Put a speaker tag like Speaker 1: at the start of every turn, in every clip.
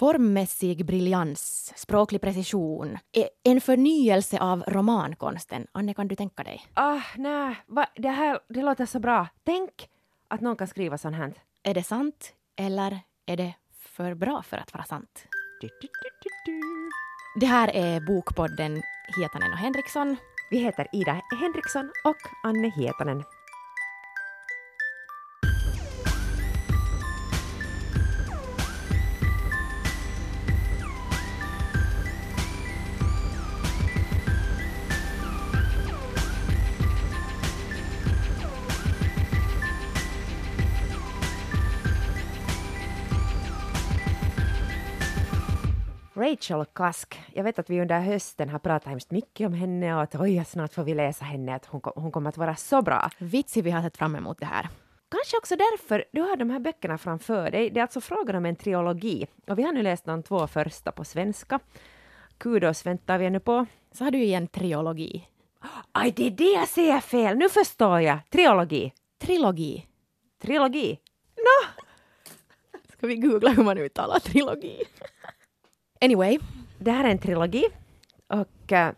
Speaker 1: Formmässig briljans, språklig precision, e- en förnyelse av romankonsten. Anne, kan du tänka dig?
Speaker 2: Ah, nej, va, det här det låter så bra. Tänk att någon kan skriva sånt här.
Speaker 1: Är det sant eller är det för bra för att vara sant?
Speaker 2: Du, du, du.
Speaker 1: Det här är Bokpodden Hietanen och Henriksson.
Speaker 2: Vi heter Ida Henriksson och Anne Hietanen. Rachel Kask. Jag vet att vi under hösten har pratat hemskt mycket om henne och att oj, snart får vi läsa henne, att hon, hon kommer att vara så bra.
Speaker 1: Vitsig vi har sett fram emot det här.
Speaker 2: Kanske också därför du har de här böckerna framför dig. Det är alltså frågan om en trilogi och vi har nu läst de två första på svenska. Kudos väntar vi ännu på.
Speaker 1: Så har du ju en trilogi.
Speaker 2: Aj, det är det jag säger fel! Nu förstår jag! Trilogi.
Speaker 1: Trilogi.
Speaker 2: Trilogi.
Speaker 1: Ska vi googla hur man uttalar trilogi? Anyway,
Speaker 2: Det här är en trilogi och eh,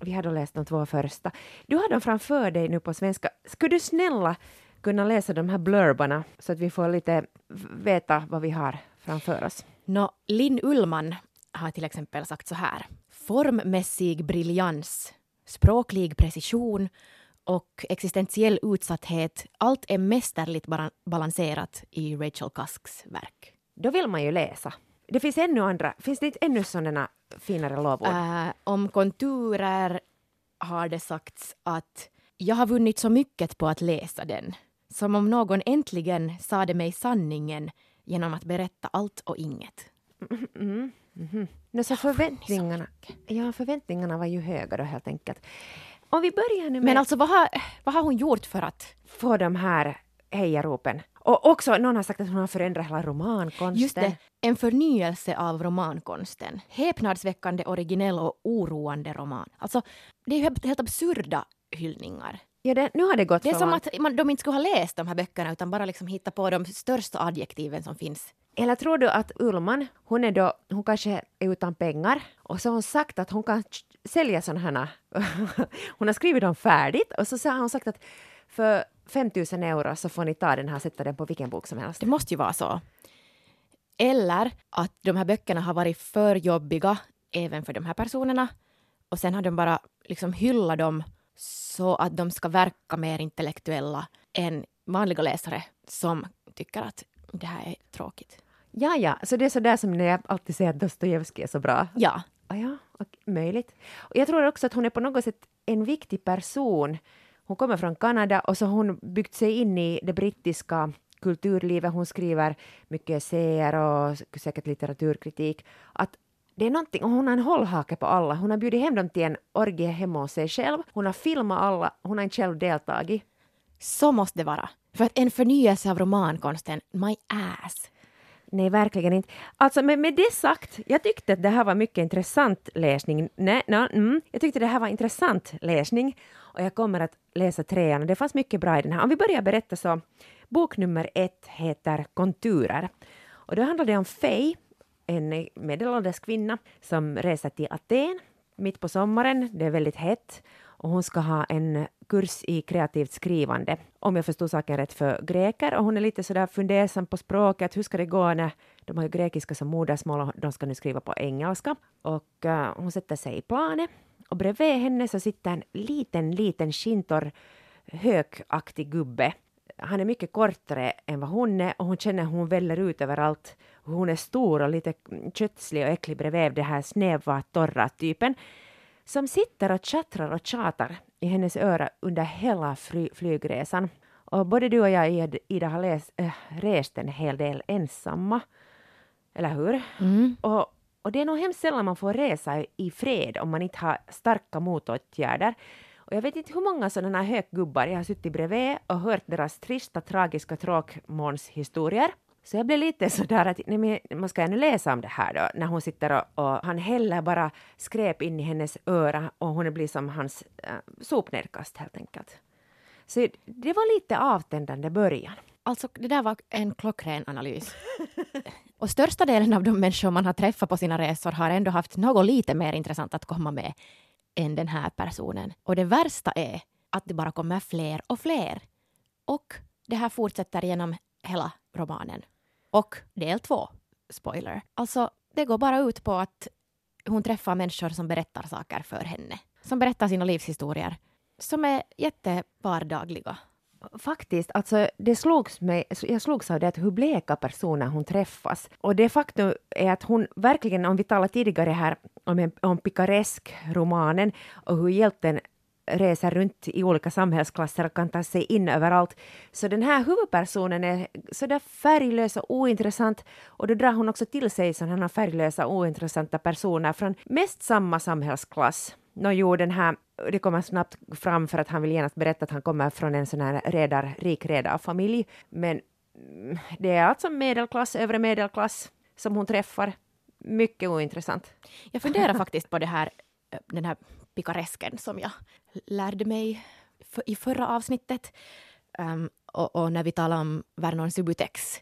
Speaker 2: vi har då läst de två första. Du har dem framför dig nu på svenska. Skulle du snälla kunna läsa de här blurbarna så att vi får lite veta vad vi har framför oss?
Speaker 1: Nå, Linn Ullman har till exempel sagt så här. Formmässig briljans, språklig precision och existentiell utsatthet. Allt är mästerligt balanserat i Rachel Kasks verk.
Speaker 2: Då vill man ju läsa. Det finns ännu andra, finns det inte ännu sådana finare lovord?
Speaker 1: Äh, om konturer har det sagts att jag har vunnit så mycket på att läsa den. Som om någon äntligen sade mig sanningen genom att berätta allt och inget.
Speaker 2: Mm, mhm. Nå, så förväntningarna, ja, förväntningarna var ju höga då helt enkelt. Om vi börjar nu med
Speaker 1: Men alltså vad har, vad har hon gjort för att...
Speaker 2: få de här hejaropen. Och också, någon har sagt att hon har förändrat hela romankonsten.
Speaker 1: Just det, en förnyelse av romankonsten. Häpnadsväckande, originell och oroande roman. Alltså, det är ju helt, helt absurda hyllningar.
Speaker 2: Ja, det, nu har det gått
Speaker 1: Det är som
Speaker 2: långt.
Speaker 1: att man, de inte skulle ha läst de här böckerna utan bara liksom hitta på de största adjektiven som finns.
Speaker 2: Eller tror du att Ullman, hon är då, hon kanske är utan pengar och så har hon sagt att hon kan sälja sådana här, hon har skrivit dem färdigt och så har hon sagt att för 5000 euro så får ni ta den här och sätta den på vilken bok som helst.
Speaker 1: Det måste ju vara så. Eller att de här böckerna har varit för jobbiga även för de här personerna och sen har de bara liksom hyllat dem så att de ska verka mer intellektuella än vanliga läsare som tycker att det här är tråkigt.
Speaker 2: Ja, ja, så det är så där som när jag alltid säger att Dostojevskij är så bra.
Speaker 1: Ja,
Speaker 2: Ah, ja, och, möjligt. Och jag tror också att hon är på något sätt en viktig person. Hon kommer från Kanada och så har hon byggt sig in i det brittiska kulturlivet. Hon skriver mycket essäer och säkert litteraturkritik. Att det är någonting, och hon har en hållhake på alla. Hon har bjudit hem dem till en orgie hemma hos sig själv. Hon har filmat alla, hon har inte själv deltagit.
Speaker 1: så måste det vara. För att en förnyelse av romankonsten, my ass.
Speaker 2: Nej, verkligen inte. Alltså, med, med det sagt, jag tyckte att det här var mycket intressant läsning. Nej, nej, mm, jag tyckte det här var intressant läsning och jag kommer att läsa trean. Det fanns mycket bra i den här. Om vi börjar berätta så, bok nummer ett heter Konturer. Och då handlar det om Faye, en medelålders kvinna som reser till Aten mitt på sommaren. Det är väldigt hett och hon ska ha en kurs i kreativt skrivande, om jag förstod saken rätt, för greker. Och hon är lite sådär fundersam på språket. Hur ska det gå när de har ju grekiska som modersmål och de ska nu skriva på engelska? Och uh, hon sätter sig i planet och bredvid henne så sitter en liten, liten skintor hökaktig gubbe. Han är mycket kortare än vad hon är och hon känner hur hon väller ut överallt. Hon är stor och lite kötslig och äcklig bredvid den här snäva, torra typen som sitter och tjattrar och tjatar i hennes öra under hela fly flygresan. Och både du och jag, Id- Ida, har läst, äh, rest en hel del ensamma. Eller hur?
Speaker 1: Mm.
Speaker 2: Och, och det är nog hemskt sällan man får resa i- fred om man inte har starka motåtgärder. Och jag vet inte hur många sådana här hökgubbar jag har suttit bredvid och hört deras trista, tragiska tråkmånshistorier. Så jag blev lite sådär att nej, men man ska ännu läsa om det här då, när hon sitter och, och han häller bara skräp in i hennes öra och hon blir som hans äh, sopnedkast helt enkelt. Så det var lite avtändande början.
Speaker 1: Alltså, det där var en klockren analys. Och största delen av de människor man har träffat på sina resor har ändå haft något lite mer intressant att komma med än den här personen. Och det värsta är att det bara kommer fler och fler. Och det här fortsätter genom hela romanen. Och del två, spoiler. Alltså, det går bara ut på att hon träffar människor som berättar saker för henne. Som berättar sina livshistorier. Som är jättevardagliga.
Speaker 2: Faktiskt, alltså det slogs mig, jag slogs av det att hur bleka personer hon träffas. Och det faktum är att hon verkligen, om vi talade tidigare här om, en, om Picaresque-romanen och hur hjälten reser runt i olika samhällsklasser och kan ta sig in överallt. Så den här huvudpersonen är sådär färglös och ointressant och då drar hon också till sig sådana färglösa ointressanta personer från mest samma samhällsklass. Nå jo, den här, det kommer snabbt fram för att han vill genast berätta att han kommer från en sån här redar, rik redarfamilj. Men mm, det är alltså medelklass, övre medelklass som hon träffar. Mycket ointressant.
Speaker 1: Jag funderar faktiskt på det här, eh, den här pikaresken som jag lärde mig i förra avsnittet. Um, och, och, när vi talade om Vernon Subutex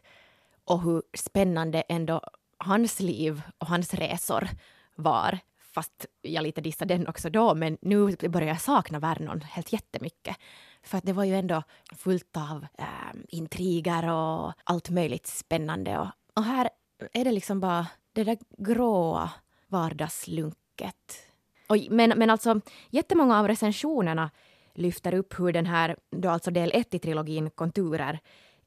Speaker 1: och hur spännande ändå hans liv och hans resor var. Fast jag lite dissade den också då, men nu börjar jag sakna Vernon helt jättemycket. För att det var ju ändå fullt av äh, intriger och allt möjligt spännande. Och, och här är det liksom bara det där gråa vardagslunket och, men, men alltså, jättemånga av recensionerna lyfter upp hur den här, då alltså del 1 i trilogin, Konturer,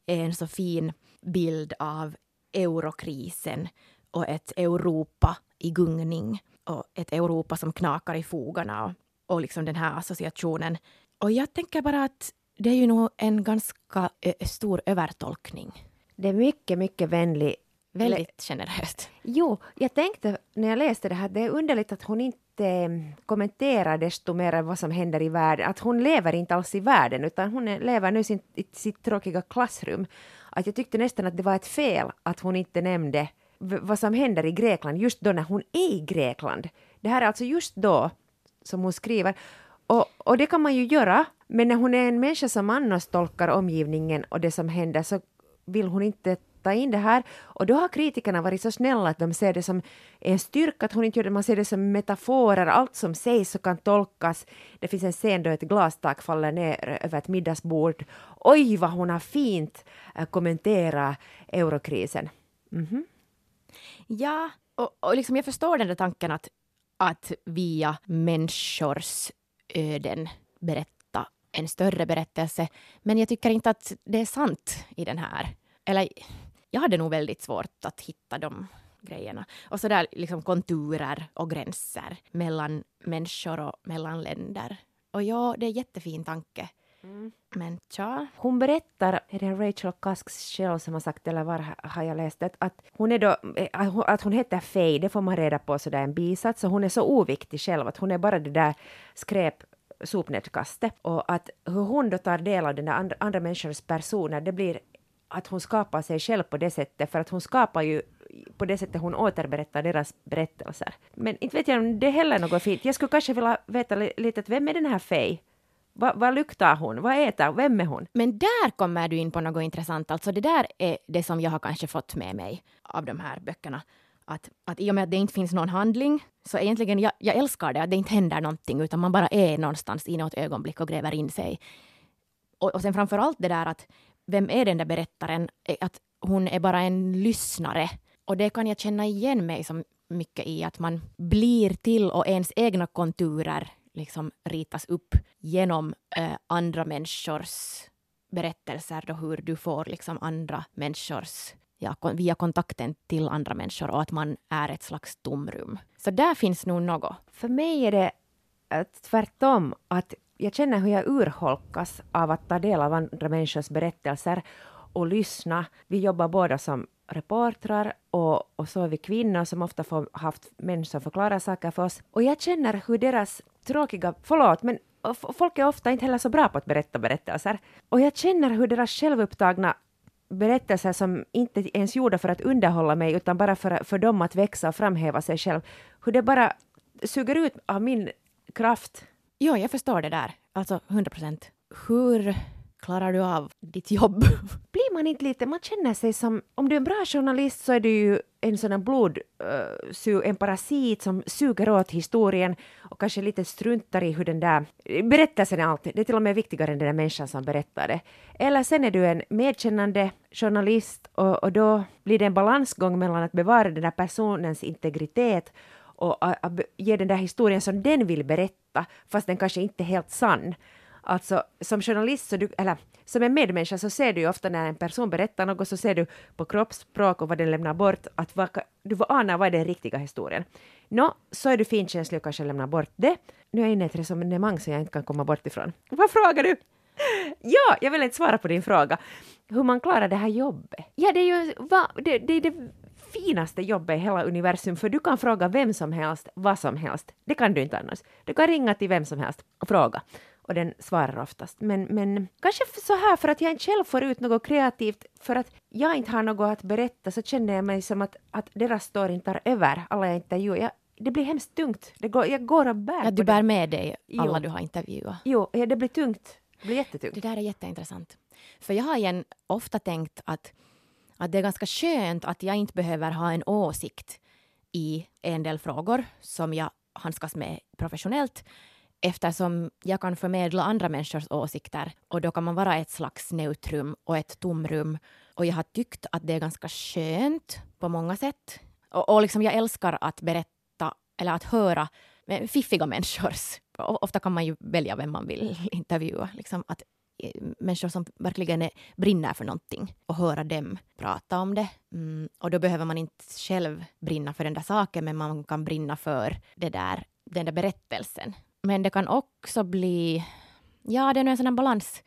Speaker 1: är en så fin bild av eurokrisen och ett Europa i gungning och ett Europa som knakar i fogarna och, och liksom den här associationen. Och jag tänker bara att det är ju nog en ganska stor övertolkning.
Speaker 2: Det är mycket, mycket vänlig
Speaker 1: Väldigt generöst.
Speaker 2: Jo, jag tänkte när jag läste det här, det är underligt att hon inte eh, kommenterar desto mer vad som händer i världen. Att hon lever inte alls i världen, utan hon lever nu sin, i sitt tråkiga klassrum. Att jag tyckte nästan att det var ett fel att hon inte nämnde vad som händer i Grekland just då när hon är i Grekland. Det här är alltså just då som hon skriver. Och, och det kan man ju göra, men när hon är en människa som annars tolkar omgivningen och det som händer så vill hon inte ta in det här. Och då har kritikerna varit så snälla att de ser det som en styrka att hon inte gör det, man ser det som metaforer, allt som sägs och kan tolkas. Det finns en scen då ett glastak faller ner över ett middagsbord. Oj, vad hon har fint äh, kommenterat eurokrisen. Mm -hmm.
Speaker 1: Ja, och, och liksom jag förstår den där tanken att, att via människors öden berätta en större berättelse. Men jag tycker inte att det är sant i den här. Eller jag hade nog väldigt svårt att hitta de grejerna. Och så där liksom konturer och gränser mellan människor och mellan länder. Och ja, det är en jättefin tanke. Mm. Men tja.
Speaker 2: Hon berättar, är det Rachel Kasks själv som har sagt, eller var har jag läst det, att hon är då, eh, att hon heter Faye, det får man reda på sådär en bisats, och hon är så oviktig själv att hon är bara det där skräp sopnedkastet och att hur hon då tar del av den där andra, andra människors personer, det blir att hon skapar sig själv på det sättet, för att hon skapar ju på det sättet hon återberättar deras berättelser. Men inte vet jag om det är heller något fint. Jag skulle kanske vilja veta lite, vem är den här Faye? Vad, vad luktar hon? Vad äter Vem är hon?
Speaker 1: Men där kommer du in på något intressant. Alltså det där är det som jag har kanske fått med mig av de här böckerna. Att, att i och med att det inte finns någon handling, så egentligen, jag, jag älskar det, att det inte händer någonting, utan man bara är någonstans i något ögonblick och gräver in sig. Och, och sen framför allt det där att vem är den där berättaren? Eh, att hon är bara en lyssnare. Och det kan jag känna igen mig så mycket i, att man blir till och ens egna konturer liksom ritas upp genom eh, andra människors berättelser och hur du får liksom andra människors ja, via kontakten till andra människor och att man är ett slags tomrum. Så där finns nog något.
Speaker 2: För mig är det eh, tvärtom, att jag känner hur jag urholkas av att ta del av andra människors berättelser och lyssna. Vi jobbar båda som reportrar och, och så är vi kvinnor som ofta får haft män som förklarar saker för oss. Och jag känner hur deras tråkiga, förlåt, men folk är ofta inte heller så bra på att berätta berättelser. Och jag känner hur deras självupptagna berättelser som inte ens gjorda för att underhålla mig utan bara för, för dem att växa och framhäva sig själv, hur det bara suger ut av min kraft
Speaker 1: Ja, jag förstår det där. Alltså 100 procent. Hur klarar du av ditt jobb?
Speaker 2: Blir man inte lite, man känner sig som, om du är en bra journalist så är du ju en sån här blod, uh, en parasit som suger åt historien och kanske lite struntar i hur den där berättelsen är alltid, det är till och med viktigare än den där människan som berättar det. Eller sen är du en medkännande journalist och, och då blir det en balansgång mellan att bevara den där personens integritet och att ge den där historien som den vill berätta, fast den kanske inte är helt sann. Alltså som journalist, så du, eller som en medmänniska, så ser du ju ofta när en person berättar något, så ser du på kroppsspråk och vad den lämnar bort, att vad, du anar vad är den riktiga historien. Nå, så är du finkänslig och kanske lämnar bort det. Nu är jag inne i ett resonemang som jag inte kan komma bort ifrån. Vad frågar du? Ja, jag vill inte svara på din fråga. Hur man klarar det här jobbet? Ja, det är ju va, det, det, det finaste jobbet i hela universum, för du kan fråga vem som helst, vad som helst. Det kan du inte annars. Du kan ringa till vem som helst och fråga. Och den svarar oftast. Men, men kanske så här för att jag inte själv får ut något kreativt, för att jag inte har något att berätta, så känner jag mig som att, att deras story tar över alla jag intervjuar. Jag, det blir hemskt tungt. Det går, jag går och bär
Speaker 1: ja, Du bär med dig alla
Speaker 2: jo.
Speaker 1: du har intervjuat.
Speaker 2: Jo, ja, det blir tungt. Det blir jättetungt.
Speaker 1: Det där är jätteintressant. För jag har igen ofta tänkt att att det är ganska skönt att jag inte behöver ha en åsikt i en del frågor som jag handskas med professionellt eftersom jag kan förmedla andra människors åsikter och då kan man vara ett slags neutrum och ett tomrum. Och jag har tyckt att det är ganska skönt på många sätt. Och, och liksom jag älskar att berätta eller att höra eh, fiffiga människors... Ofta kan man ju välja vem man vill intervjua. Liksom att eh, människor som verkligen är, brinner för någonting och höra dem prata om det. Mm, och då behöver man inte själv brinna för den där saken, men man kan brinna för det där, den där berättelsen. Men det kan också bli, ja, det är en sån balans,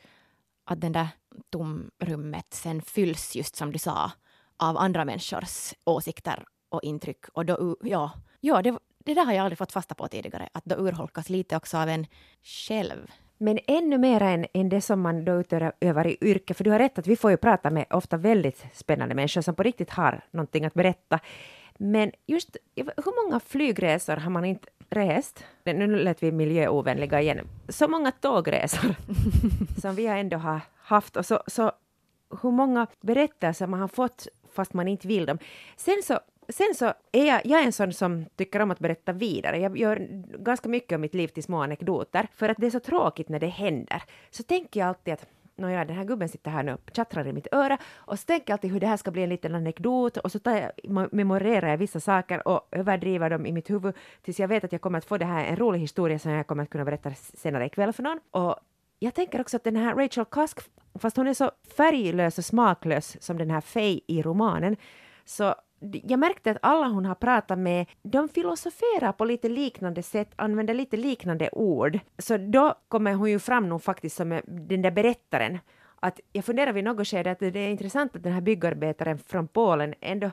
Speaker 1: att den där tomrummet sen fylls, just som du sa, av andra människors åsikter och intryck. Och då, ja, ja det, det där har jag aldrig fått fasta på tidigare, att då urholkas lite också av en själv
Speaker 2: men ännu mer än, än det som man då utövar i yrke, för du har rätt att vi får ju prata med ofta väldigt spännande människor som på riktigt har någonting att berätta. Men just hur många flygresor har man inte rest? Nu lät vi miljöovänliga igen. Så många tågresor som vi ändå har haft och så, så hur många berättelser man har fått fast man inte vill dem. Sen så sen så är jag, jag är en sån som tycker om att berätta vidare. Jag gör ganska mycket av mitt liv till små anekdoter, för att det är så tråkigt när det händer. Så tänker jag alltid att Nåja, den här gubben sitter här nu och tjattrar i mitt öra och så tänker jag alltid hur det här ska bli en liten anekdot och så tar jag, memorerar jag vissa saker och överdriver dem i mitt huvud tills jag vet att jag kommer att få det här en rolig historia som jag kommer att kunna berätta senare ikväll för någon. Och jag tänker också att den här Rachel Cusk, fast hon är så färglös och smaklös som den här Faye i romanen, så jag märkte att alla hon har pratat med, de filosoferar på lite liknande sätt, använder lite liknande ord. Så då kommer hon ju fram nog faktiskt som den där berättaren. Att jag funderar vid något skede att det är intressant att den här byggarbetaren från Polen ändå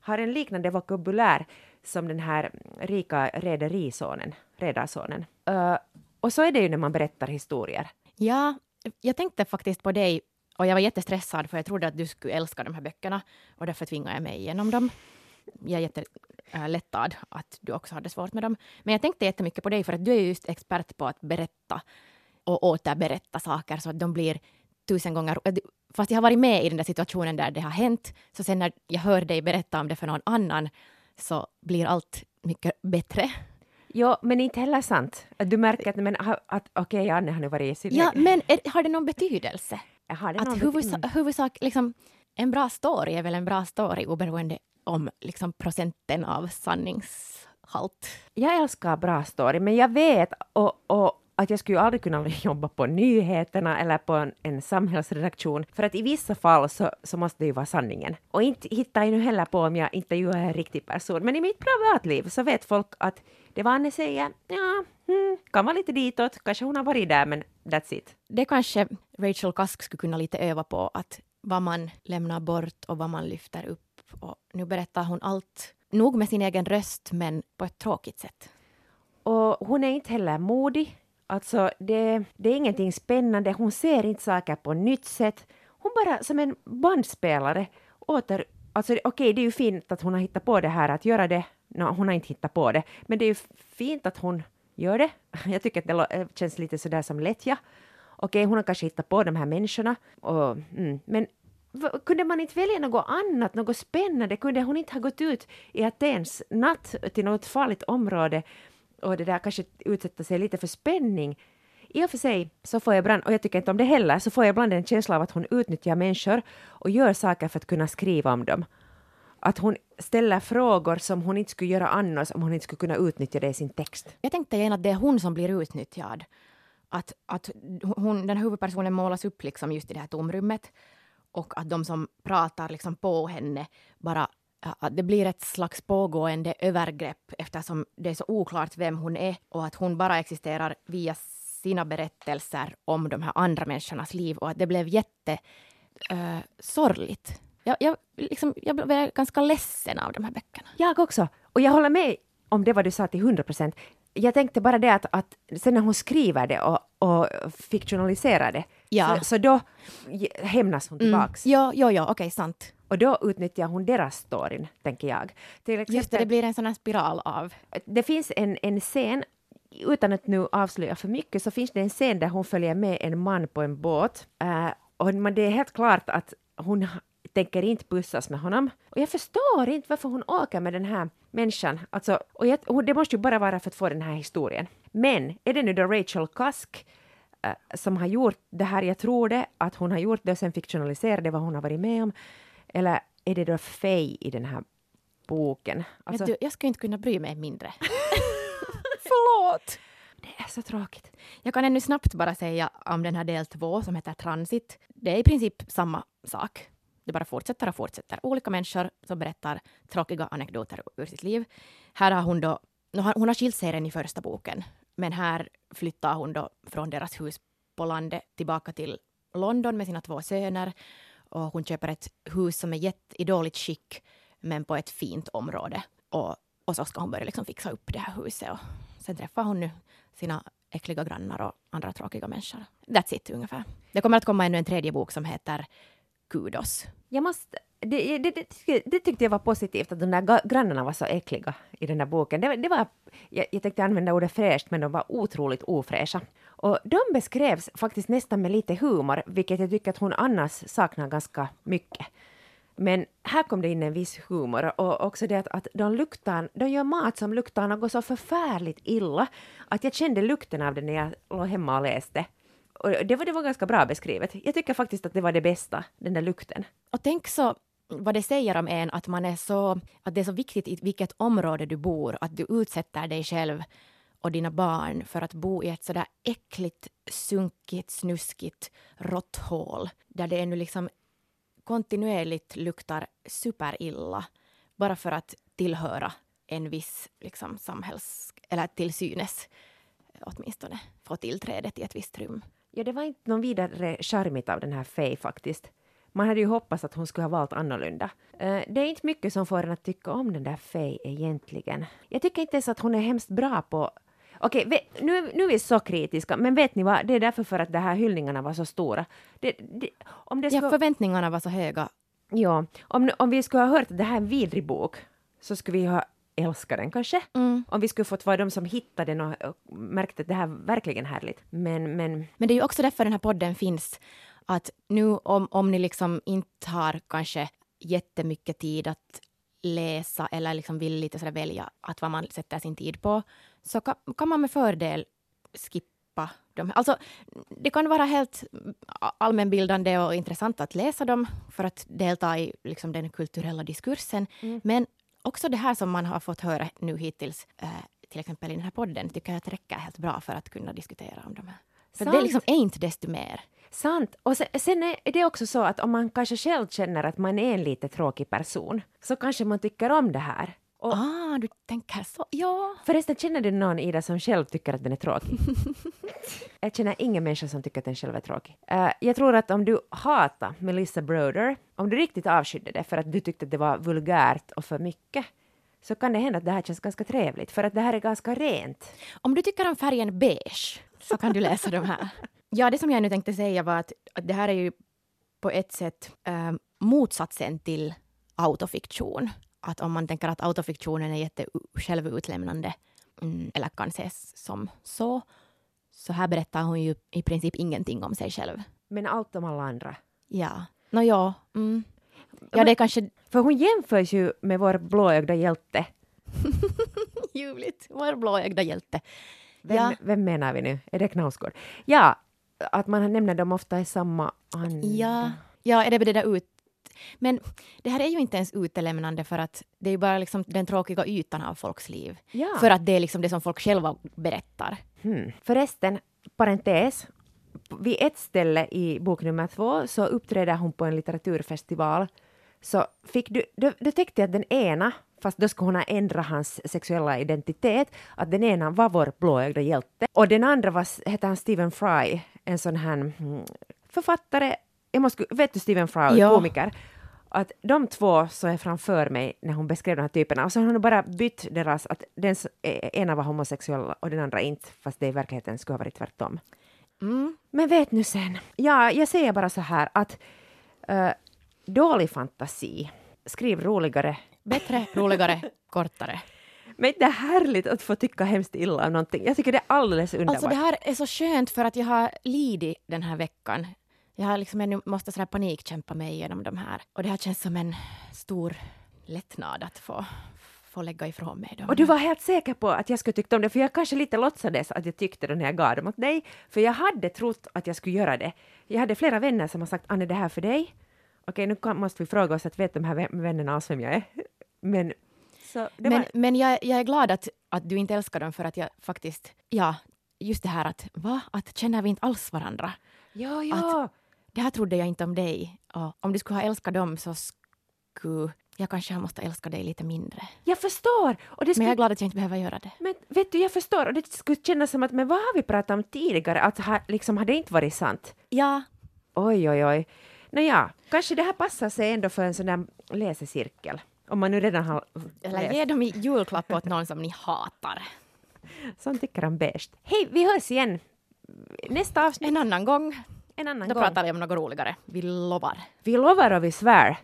Speaker 2: har en liknande vokabulär som den här rika rederisonen, redarsonen. Uh, och så är det ju när man berättar historier.
Speaker 1: Ja, jag tänkte faktiskt på dig och jag var jättestressad för jag trodde att du skulle älska de här böckerna och därför tvingade jag mig igenom dem. Jag är jättelättad att du också hade svårt med dem. Men jag tänkte jättemycket på dig för att du är just expert på att berätta och återberätta saker så att de blir tusen gånger... Fast jag har varit med i den där situationen där det har hänt, så sen när jag hör dig berätta om det för någon annan så blir allt mycket bättre.
Speaker 2: Jo, men inte heller sant. Att du märker att, men, att okej, okay, Anne har nu varit i
Speaker 1: Ja, men är, har det någon betydelse?
Speaker 2: Jaha,
Speaker 1: att huvudsa mm. huvudsak, liksom, en bra story är väl en bra story oberoende om liksom, procenten av sanningshalt.
Speaker 2: Jag älskar bra story, men jag vet och, och att jag skulle aldrig kunna jobba på nyheterna eller på en, en samhällsredaktion, för att i vissa fall så, så måste det ju vara sanningen. Och inte hittar jag nu heller på om jag intervjuar en riktig person, men i mitt privatliv så vet folk att det var Anne säger, ja, hmm, kan vara lite ditåt, kanske hon har varit där, men that's it.
Speaker 1: Det kanske Rachel Kask skulle kunna lite öva på, att vad man lämnar bort och vad man lyfter upp. Och nu berättar hon allt, nog med sin egen röst, men på ett tråkigt sätt.
Speaker 2: Och hon är inte heller modig. Alltså, det, det är ingenting spännande. Hon ser inte saker på nytt sätt. Hon bara som en bandspelare åter... Alltså, okej, okay, det är ju fint att hon har hittat på det här, att göra det. No, hon har inte hittat på det, men det är ju fint att hon gör det. Jag tycker att det eh, känns lite sådär som lättja. Okej, hon har kanske hittat på de här människorna, och, mm, men kunde man inte välja något annat, något spännande? Kunde hon inte ha gått ut i Atens natt till något farligt område och det där kanske utsätta sig lite för spänning? I och för sig så får jag ibland, och jag tycker inte om det heller, så får jag ibland en känsla av att hon utnyttjar människor och gör saker för att kunna skriva om dem. Att hon ställer frågor som hon inte skulle göra annars om hon inte skulle kunna utnyttja det i sin text.
Speaker 1: Jag tänkte igen att det är hon som blir utnyttjad. Att, att hon, den här huvudpersonen målas upp liksom just i det här tomrummet och att de som pratar liksom på henne bara att det blir ett slags pågående övergrepp eftersom det är så oklart vem hon är och att hon bara existerar via sina berättelser om de här andra människornas liv och att det blev jättesorgligt. uh, eh, sorgligt. Jag, jag, liksom, jag blev ganska ledsen av de här böckerna.
Speaker 2: Jag också. Och jag håller med om det vad du sa till 100 procent. Jag tänkte bara det att, att sen när hon skriver det och, och fiktionaliserar det,
Speaker 1: Ja.
Speaker 2: så, så då hämnas hon tillbaks.
Speaker 1: Mm. Ja, ja, ja, okej, sant.
Speaker 2: Och då utnyttjar hon deras storyn, tänker jag. Till exempel,
Speaker 1: Just det, det blir en sån här spiral av...
Speaker 2: det finns en, en scen, utan att nu avslöja för mycket, så finns det en scen där hon följer med en man på en båt. Uh, och man, det är helt klart att hon tänker inte pussas med honom. Och jag förstår inte varför hon åker med den här människan. Alltså, och jag, och det måste ju bara vara för att få den här historien. Men är det nu då Rachel Cusk uh, som har gjort det här, jag tror det, att hon har gjort det och sen fiktionaliserade vad hon har varit med om. Eller är det då Faye i den här boken? Alltså,
Speaker 1: du, jag skulle inte kunna bry mig mindre. Förlåt!
Speaker 2: det är så tråkigt.
Speaker 1: Jag kan ännu snabbt bara säga om den här del två som heter Transit. Det är i princip samma sak. Det bara fortsätter och fortsätter. Olika människor som berättar tråkiga anekdoter ur sitt liv. Här har hon då, hon har skilt sig redan i första boken, men här flyttar hon då från deras hus på landet tillbaka till London med sina två söner och hon köper ett hus som är jätt, i dåligt skick men på ett fint område. Och, och så ska hon börja liksom fixa upp det här huset och sen träffar hon nu sina äckliga grannar och andra tråkiga människor. That's it ungefär. Det kommer att komma ännu en tredje bok som heter Kudos.
Speaker 2: Jag måste, det, det, det, det tyckte jag var positivt att de där grannarna var så äckliga i den där boken. Det, det var, jag, jag tänkte använda ordet fräscht, men de var otroligt ofräscha. Och de beskrevs faktiskt nästan med lite humor, vilket jag tycker att hon annars saknar ganska mycket. Men här kom det in en viss humor och också det att, att de, luktar, de gör mat som luktar något så förfärligt illa att jag kände lukten av det när jag låg hemma och läste. Och det var, det var ganska bra beskrivet. Jag tycker faktiskt att det var det bästa, den där lukten.
Speaker 1: Och tänk så vad det säger om en att man är så, att det är så viktigt i vilket område du bor, att du utsätter dig själv och dina barn för att bo i ett sådär äckligt, sunkigt, snuskigt råtthål där det ännu liksom kontinuerligt luktar superilla bara för att tillhöra en viss liksom, samhälls... eller till synes åtminstone få tillträde till ett visst rum.
Speaker 2: Ja, det var inte någon vidare charmigt av den här Faye faktiskt. Man hade ju hoppats att hon skulle ha valt annorlunda. Uh, det är inte mycket som får en att tycka om den där Faye egentligen. Jag tycker inte ens att hon är hemskt bra på Okej, nu, nu är vi så kritiska, men vet ni vad? Det är därför för att de här hyllningarna var så stora. Det, det,
Speaker 1: om det skulle... Ja, förväntningarna var så höga.
Speaker 2: Ja, om, om vi skulle ha hört att det här är en vidrig bok så skulle vi ha älskat den kanske. Mm. Om vi skulle fått vara de som hittade den och, och märkte att det här är verkligen härligt. Men, men...
Speaker 1: men det är ju också därför den här podden finns. Att nu om, om ni liksom inte har kanske jättemycket tid att läsa eller liksom vill lite sådär välja att vad man sätter sin tid på, så kan, kan man med fördel skippa dem. Alltså, det kan vara helt allmänbildande och intressant att läsa dem för att delta i liksom, den kulturella diskursen. Mm. Men också det här som man har fått höra nu hittills, eh, till exempel i den här podden, tycker jag att räcker helt bra för att kunna diskutera om de här. För det liksom är inte desto mer.
Speaker 2: Sant. Och sen, sen, är det också så att om man kanske själv känner att man är en lite tråkig person, så kanske man tycker om det här.
Speaker 1: Och, ah, du tänker så. Ja.
Speaker 2: Förresten, känner du någon Ida som själv tycker att den är tråkig? jag känner ingen människa som tycker att den själv är tråkig. Uh, jag tror att om du hatar Melissa Broder, om du riktigt avskydde det för att du tyckte att det var vulgärt och för mycket, så kan det hända att det här känns ganska trevligt, för att det här är ganska rent.
Speaker 1: Om du tycker om färgen beige, så kan du läsa de här. Ja, det som jag nu tänkte säga var att, att det här är ju på ett sätt uh, motsatsen till autofiktion att om man tänker att autofiktionen är jätte självutlämnande, mm, eller kan ses som så, så här berättar hon ju i princip ingenting om sig själv.
Speaker 2: Men allt om alla andra.
Speaker 1: Ja. Nå ja. Mm. Ja, det är kanske
Speaker 2: För hon jämförs ju med vår blåögda hjälte.
Speaker 1: ljuvligt. Vår blåögda hjälte.
Speaker 2: Vem,
Speaker 1: Ja.
Speaker 2: vem menar vi nu? Är det Knausgård? Ja, att man nämner dem ofta i samma anda.
Speaker 1: Ja. ja, är det det där ut... Men det här är ju inte ens utelämnande för att det är ju bara liksom den tråkiga ytan av folks liv.
Speaker 2: Ja.
Speaker 1: För att det är liksom det som folk själva berättar.
Speaker 2: Hmm. Förresten, parentes. Vid ett ställe i bok nummer två så uppträder hon på en litteraturfestival. Så fick du, då, då tyckte jag att den ena, fast då skulle hon ha ändrat hans sexuella identitet, att den ena var vår blåögda hjälte. Och den andra var, hette han Stephen Fry, en sån här mm, författare, jag måste, vet du Stephen Fry,
Speaker 1: Ja.
Speaker 2: komiker? Att de två så är framför mig när hon beskrev de här typerna och så har hon bara bytt deras, att den s- eh, ena var homosexuell och den andra inte, fast det i verkligheten skulle ha varit tvärtom.
Speaker 1: Mm.
Speaker 2: Men vet nu sen, ja, jag säger bara så här att eh, dålig fantasi, skriv roligare.
Speaker 1: Bättre, roligare, kortare.
Speaker 2: Men det är härligt att få tycka hemskt illa om någonting. Jag tycker det är alldeles underbart.
Speaker 1: Alltså det här är så skönt för att jag har lidit den här veckan. Jag har liksom ännu måste sådär panikkämpa mig igenom de här. Och det här känns som en stor lättnad att få, få lägga ifrån mig dem.
Speaker 2: Och du var helt säker på att jag skulle tycka om det, för jag kanske lite låtsades att jag tyckte det när jag gav dem åt dig, för jag hade trott att jag skulle göra det. Jag hade flera vänner som har sagt Anne, det här är för dig. Okej, nu kan, måste vi fråga oss att vet de här vä- vännerna oss vem jag är? Men, så
Speaker 1: men
Speaker 2: var,
Speaker 1: men jag, jag är glad att, att du inte älskar dem för att jag faktiskt, ja, just det här att va, att känner vi inte alls varandra?
Speaker 2: ja, ja.
Speaker 1: Det här trodde jag inte om dig. Och om du skulle ha älskat dem så skulle jag kanske måste älska dig lite mindre.
Speaker 2: Jag förstår! Och det
Speaker 1: Men
Speaker 2: skulle,
Speaker 1: jag är glad att jag inte behöver göra det.
Speaker 2: men vet du, jag förstår. Och det skulle kännas som att, men vad har vi pratat om tidigare? Att ha, liksom, har det inte varit sant?
Speaker 1: Ja,
Speaker 2: Oj, oj, oj. Nåja, kanske det här passar sig ändå för en sån där läsecirkel. Om man nu redan har
Speaker 1: eller
Speaker 2: läst.
Speaker 1: ge dem i julklapp åt någon som ni hatar.
Speaker 2: Som tycker om beige. Hej, vi hörs igen nästa avsnitt
Speaker 1: En annan gång,
Speaker 2: en annan
Speaker 1: då
Speaker 2: gång.
Speaker 1: pratar vi om något roligare. Vi lovar.
Speaker 2: Vi lovar och vi svär.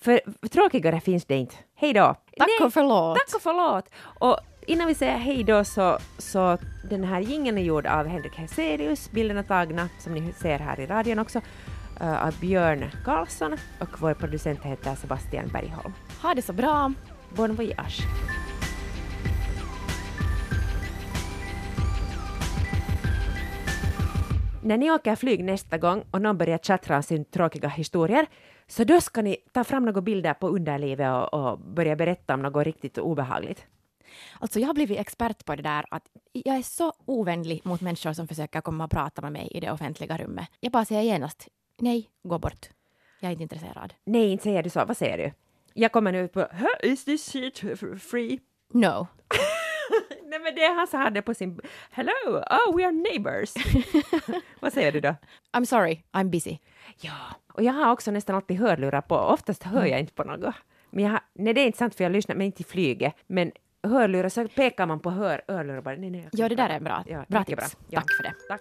Speaker 2: För tråkigare finns det inte. Hej då!
Speaker 1: Tack
Speaker 2: Nej,
Speaker 1: och förlåt.
Speaker 2: Tack och förlåt! Och innan vi säger hej då så, så den här jingeln är gjord av Henrik Heselius, bilderna tagna som ni ser här i radion också, eh, av Björn Karlsson och vår producent heter Sebastian Bergholm.
Speaker 1: Ha det så bra.
Speaker 2: Bon voyage! När ni åker flyg nästa gång och någon börjar tjattra om sin tråkiga historier, så då ska ni ta fram några bilder på underlivet och, och börja berätta om något riktigt obehagligt.
Speaker 1: Alltså jag har blivit expert på det där att jag är så ovänlig mot människor som försöker komma och prata med mig i det offentliga rummet. Jag bara säger genast nej, gå bort. Jag är inte intresserad.
Speaker 2: Nej, inte säger du så. Vad säger du? Jag kommer nu på "Huh, Is this shit free?
Speaker 1: No.
Speaker 2: Nej, men det är han som hade på sin... Hello, oh we are neighbors. Vad säger du då?
Speaker 1: I'm sorry, I'm busy.
Speaker 2: Ja, och jag har också nästan alltid hörlurar på. Oftast hör jag inte på något. Men jag har, nej, det är inte sant för jag lyssnar, men inte i flyget. Men hörlurar så pekar man på hör, hörlurar bara. Nej, nej,
Speaker 1: Ja, det där är bra.
Speaker 2: Ja,
Speaker 1: bra tips.
Speaker 2: Ja.
Speaker 1: Tack för det.
Speaker 2: Tack.